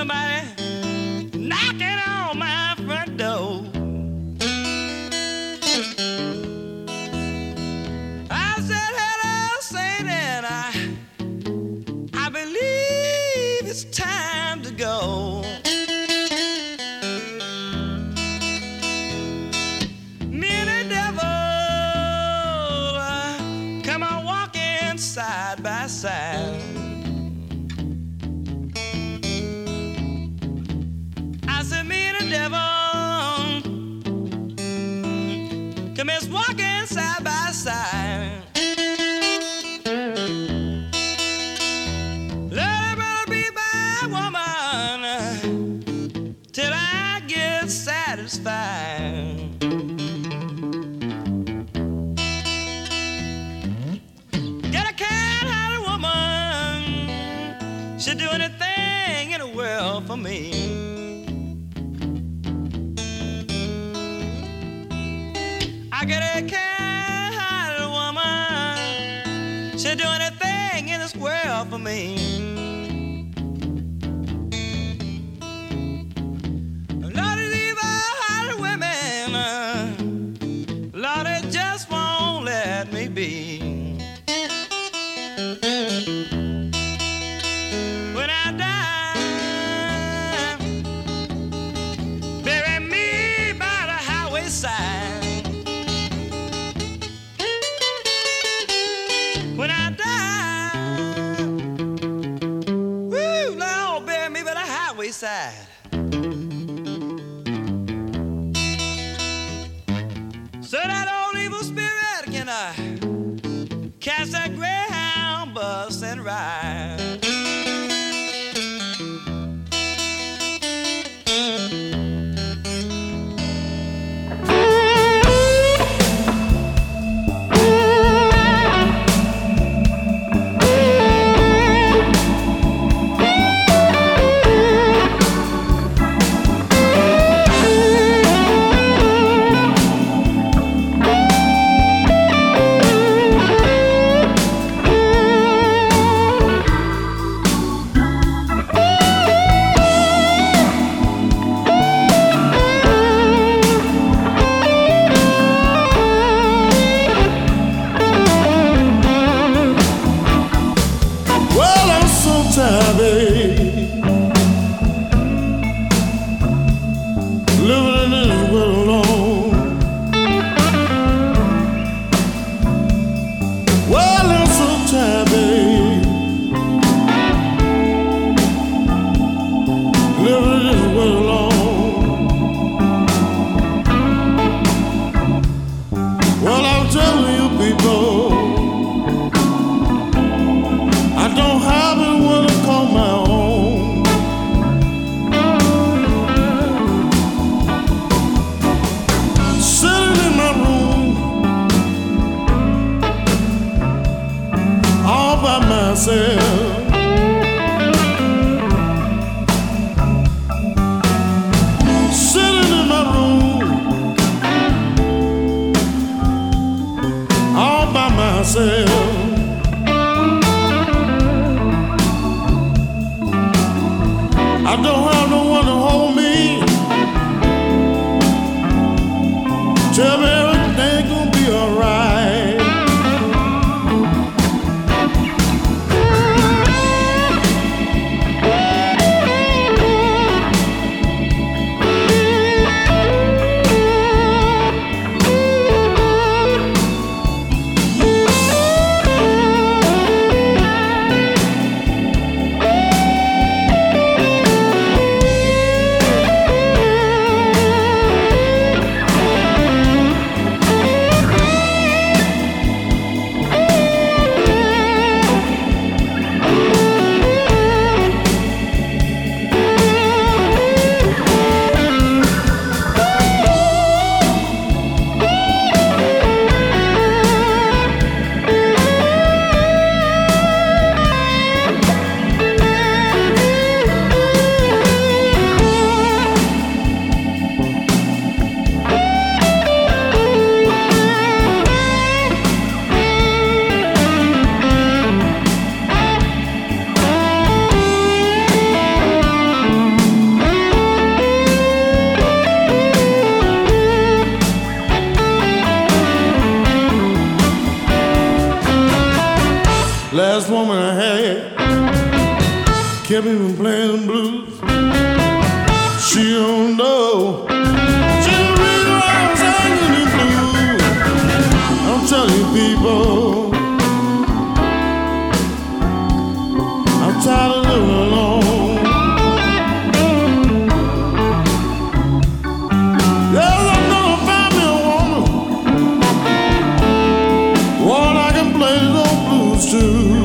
somebody can I catch that greyhound bus and ride? I don't have no one to hold me. Tell me. to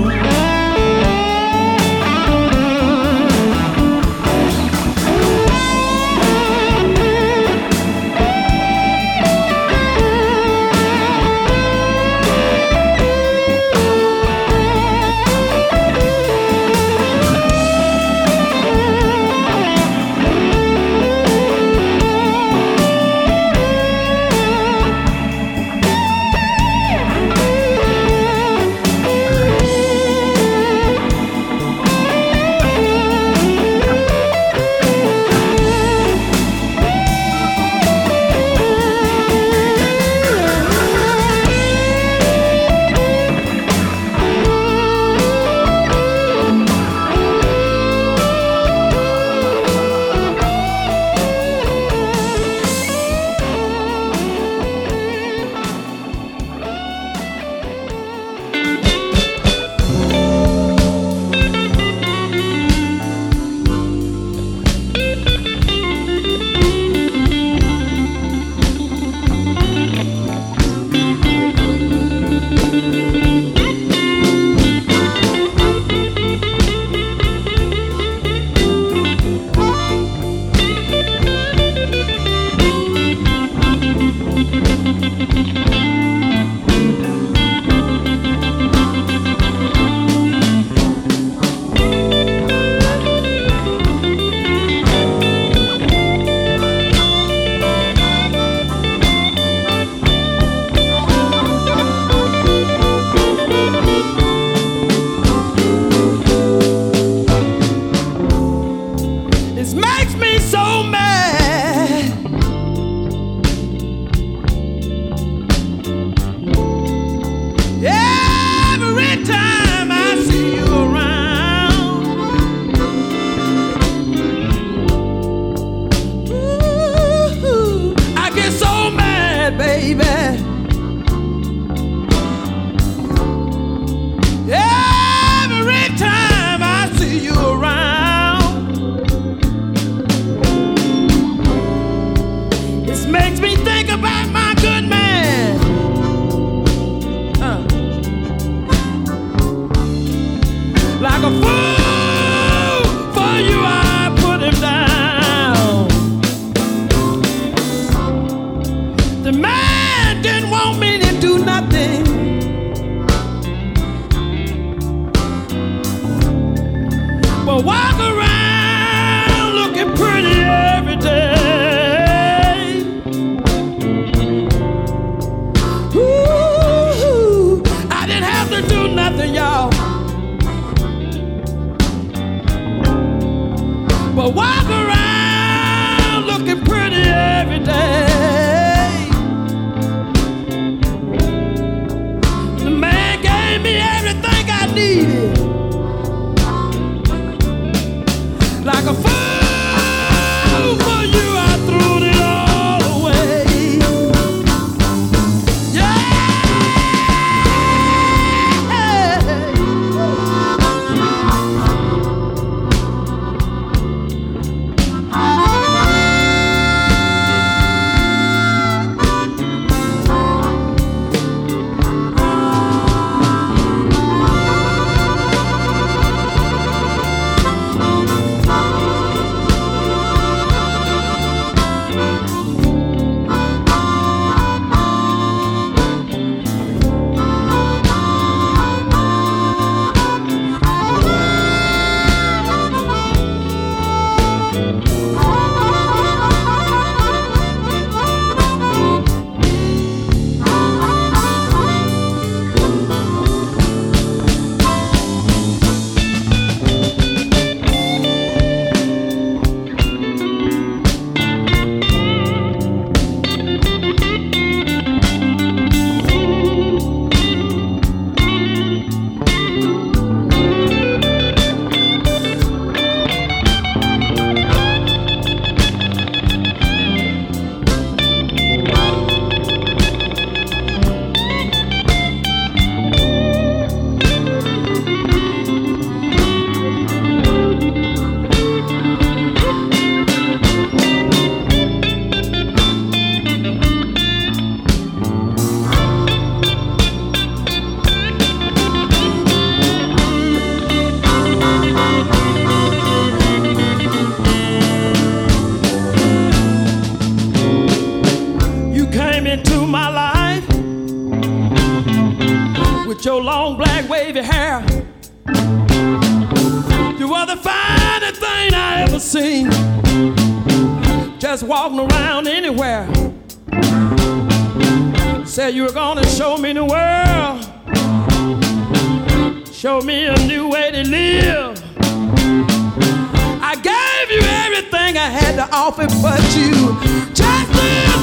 I had to offer but you. Just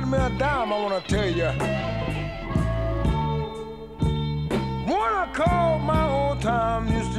blood me a dime, I wanna tell you. When I called my old time, used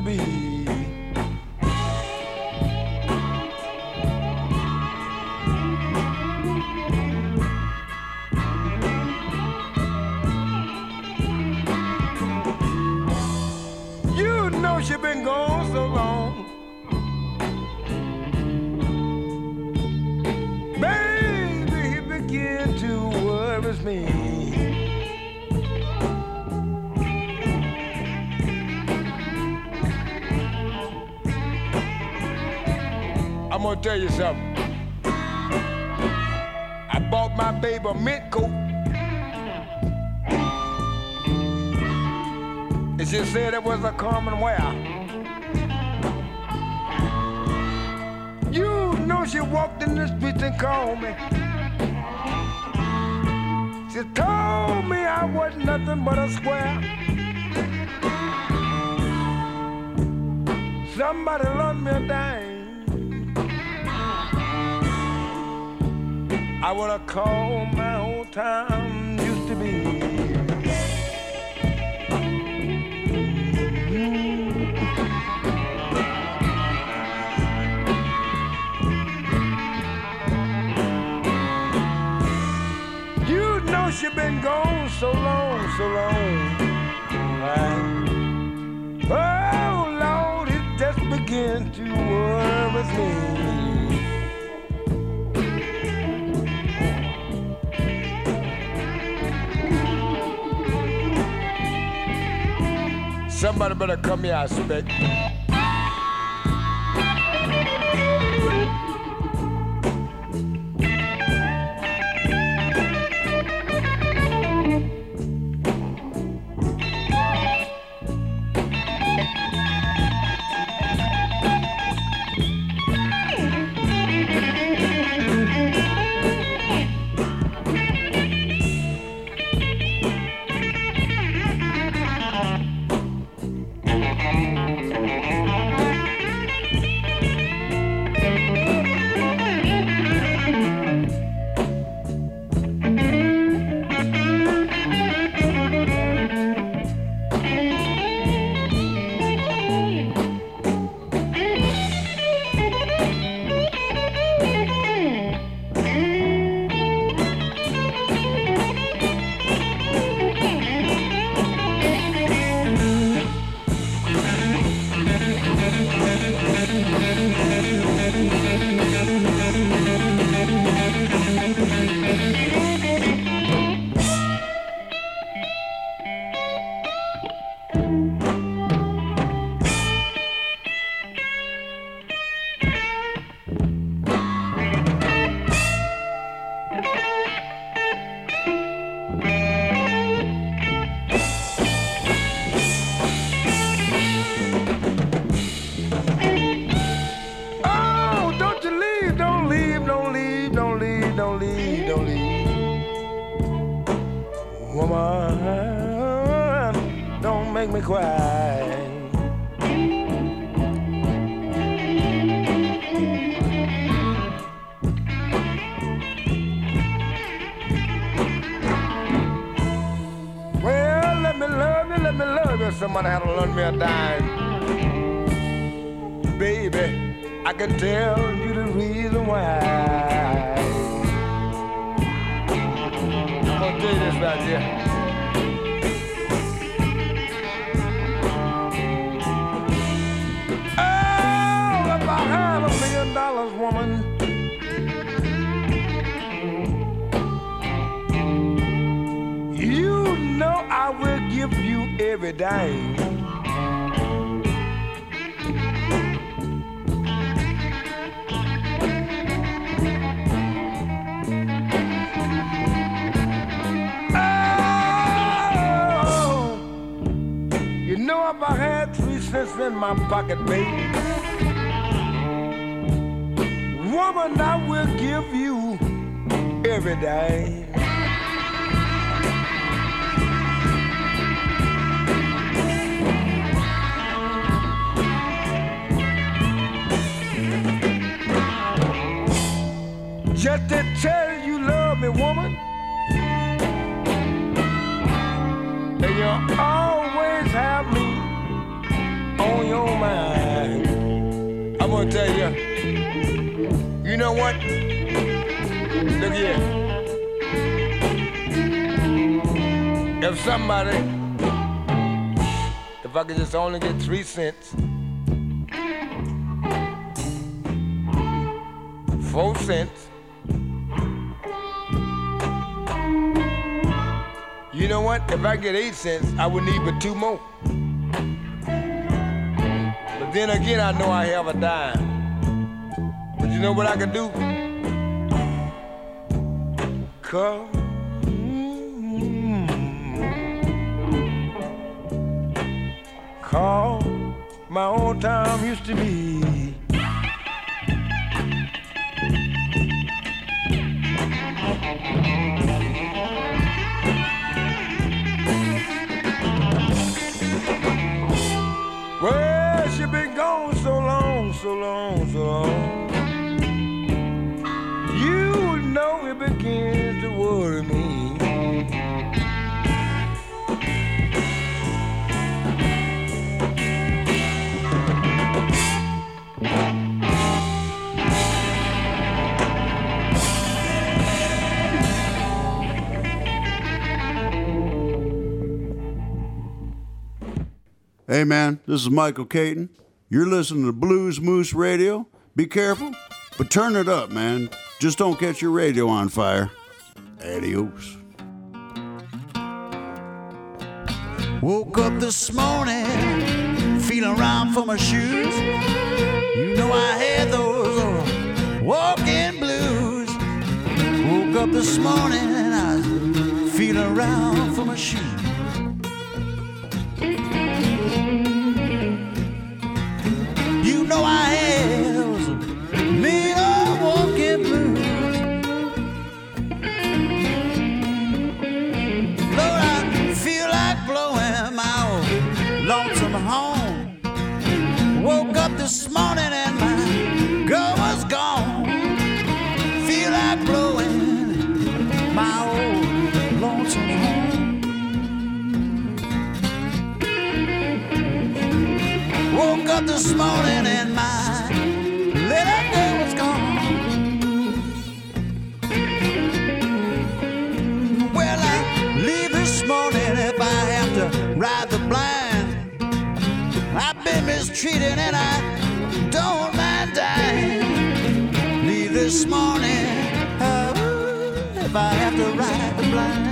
a common wear. You know she walked in the streets and called me. She told me I was nothing but a square. Somebody loaned me a dime. I wanna call my old time Somebody better come here, I expect. You'll always have me on your mind. I'm gonna tell you, you know what? Look here. If somebody, if I could just only get three cents, four cents, You know what? If I get eight cents, I would need but two more. But then again, I know I have a dime. But you know what I could do? Come. Call my old time used to be. Hey man, this is Michael Katon. You're listening to Blues Moose Radio. Be careful, but turn it up, man. Just don't catch your radio on fire. Adios. Woke up this morning, feeling around for my shoes. You know I had those uh, walking blues. Woke up this morning and I was feeling around for my shoes. This morning and my little girl was gone. Well, I leave this morning if I have to ride the blind. I've been mistreated and I don't mind dying. Leave this morning oh, if I have to ride the blind.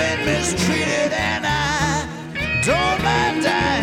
Been mistreated and I don't mind dying.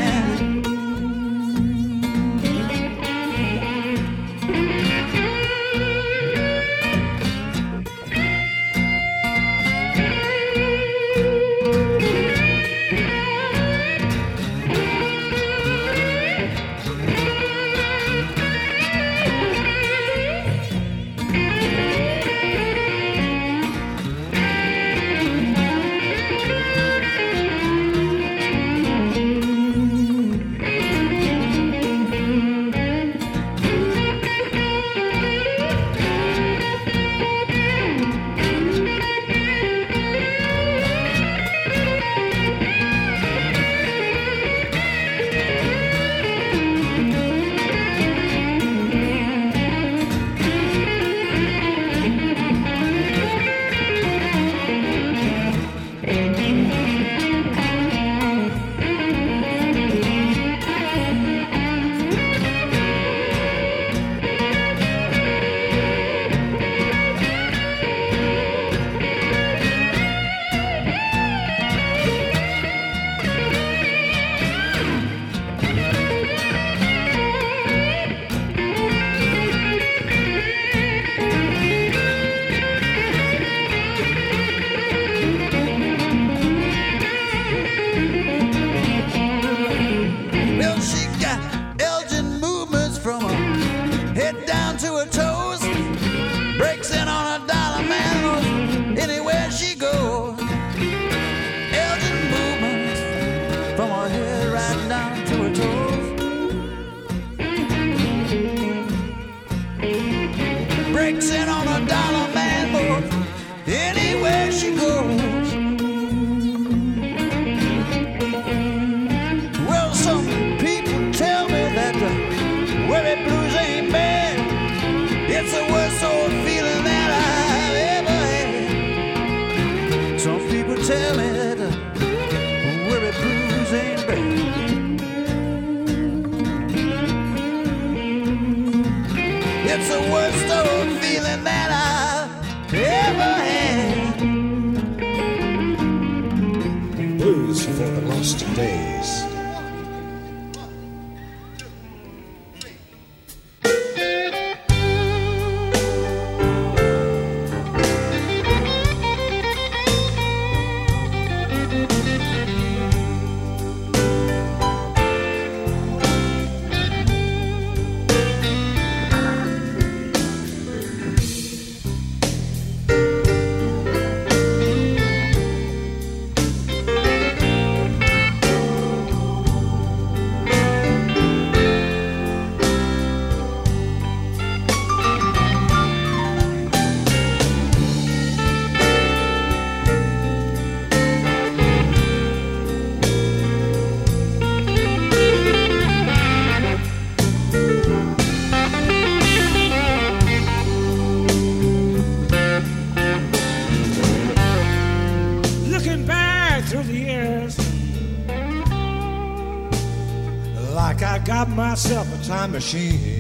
Time machine.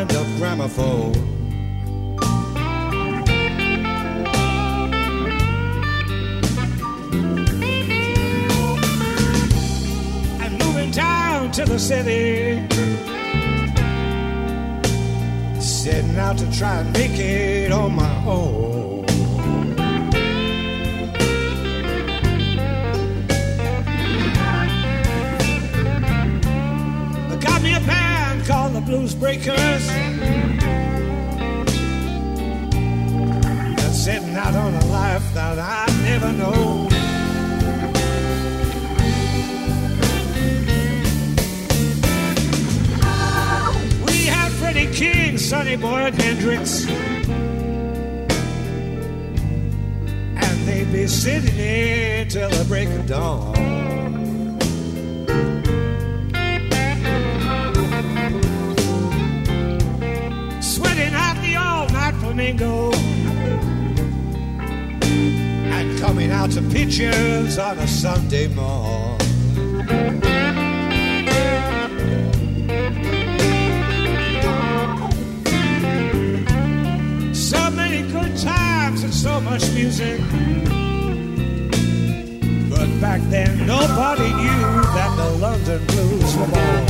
Wind up gramophone. and moving down to the city. Setting out to try and make it on my own. Called the Blues Breakers. That's setting out on a life that I never know. We had Freddie King, Sonny Boy, and Hendrix. And they'd be sitting there till the break of dawn. Flamingo. And coming out to pictures on a Sunday morn. So many good times and so much music. But back then, nobody knew that the London blues were born.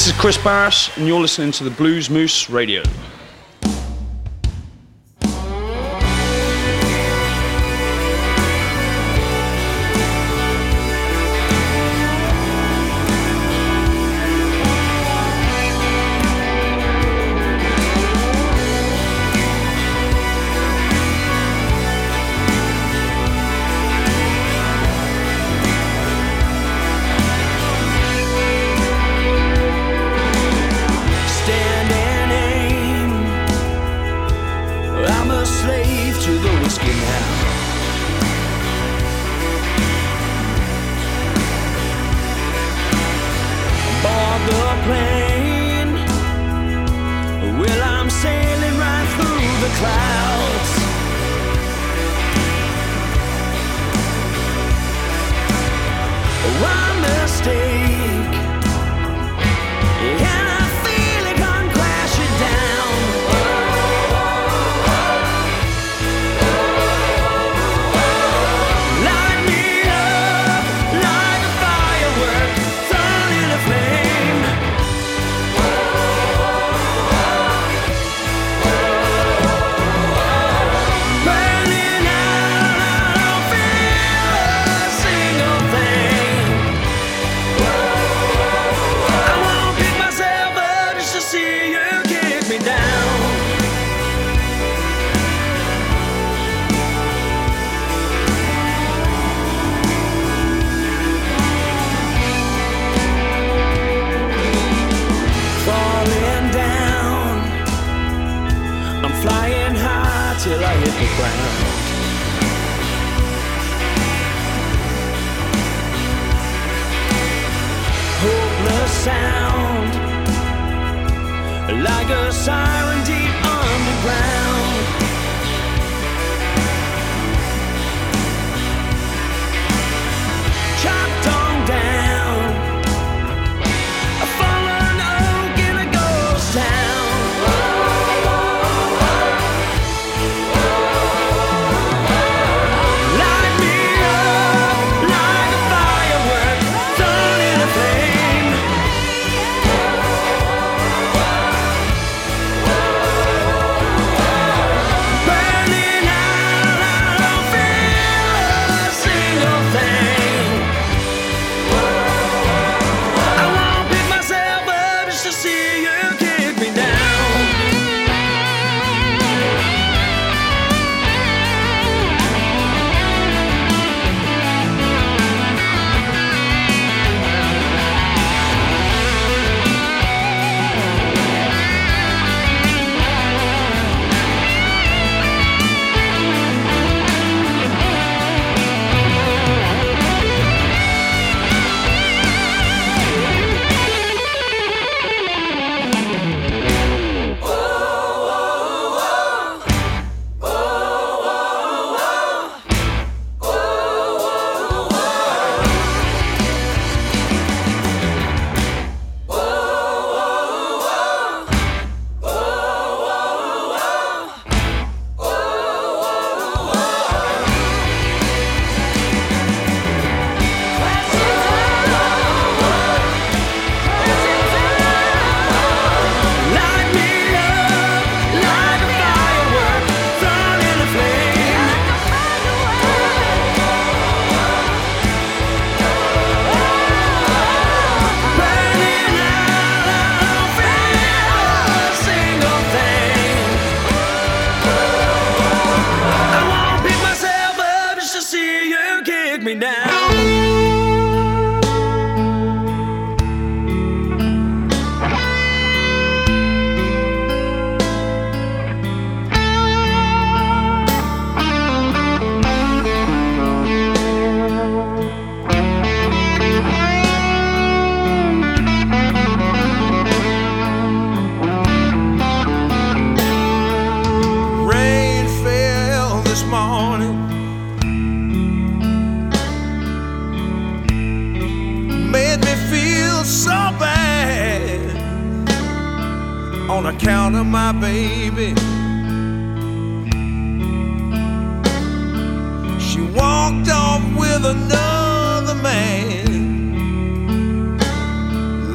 This is Kris Barras, and you're listening to the Blues Moose Radio.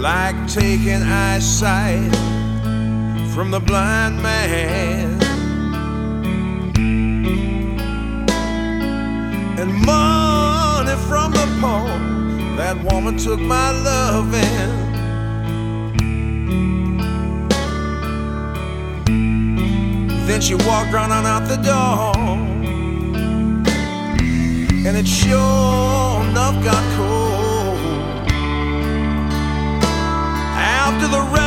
Like taking eyesight from the blind man. and money from the poor. That woman took my loving. Then she walked running out the door, and it sure enough got cold. After the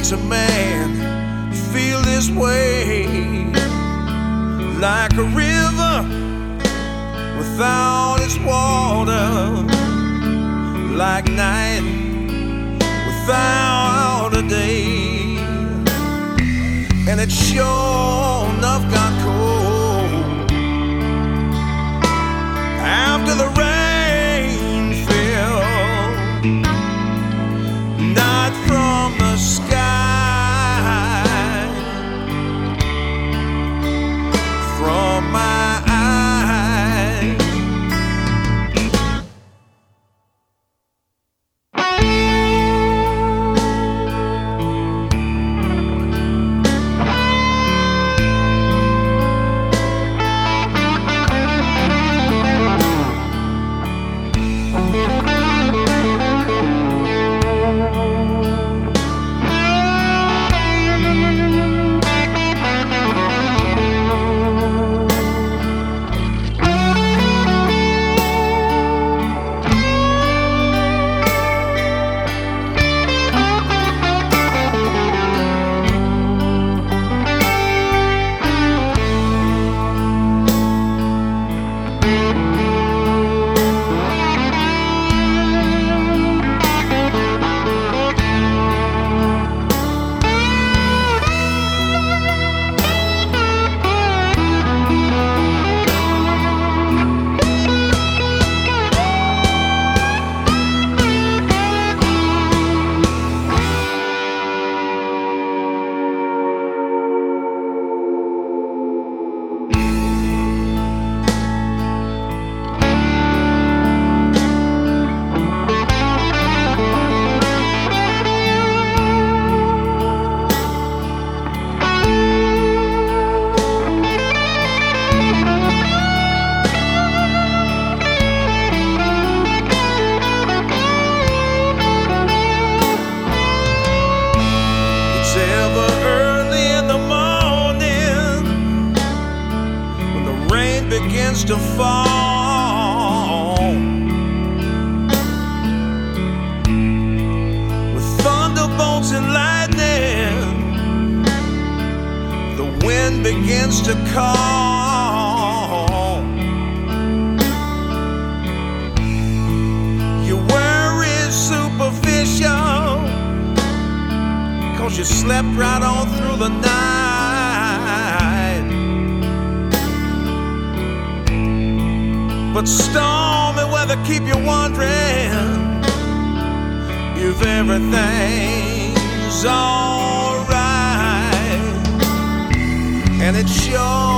makes a man feel this way? Like a river without its water, like night without a day. And it sure begins to fall. With thunderbolts and lightning, the wind begins to call. Your worries superficial. Cause you slept right on through the night. But stormy weather keep you wondering if everything's alright. And it sure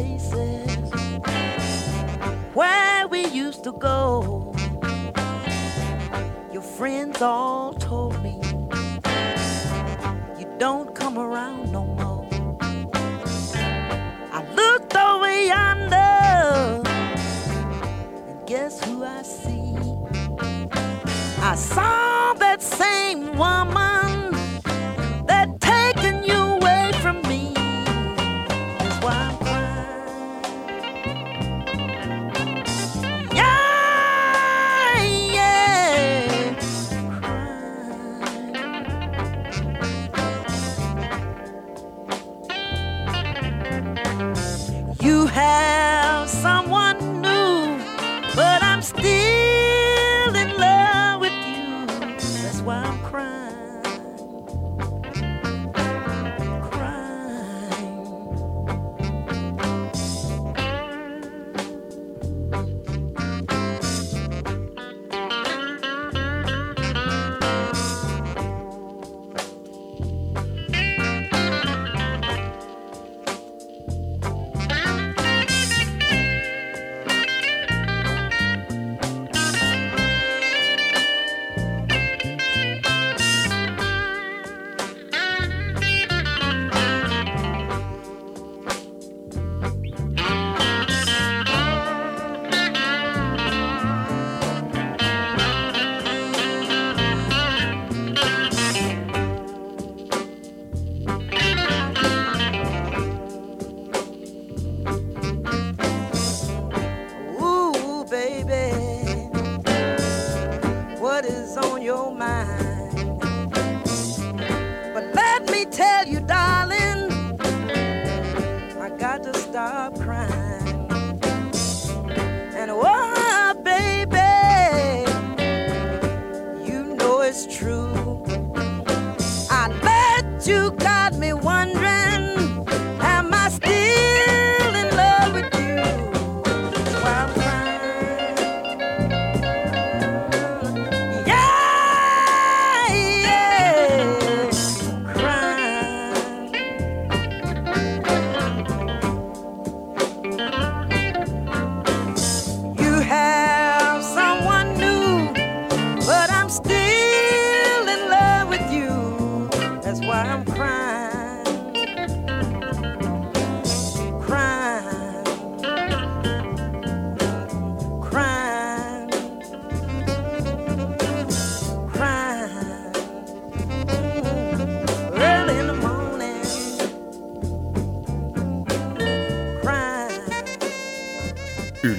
places where we used to go. Your friends all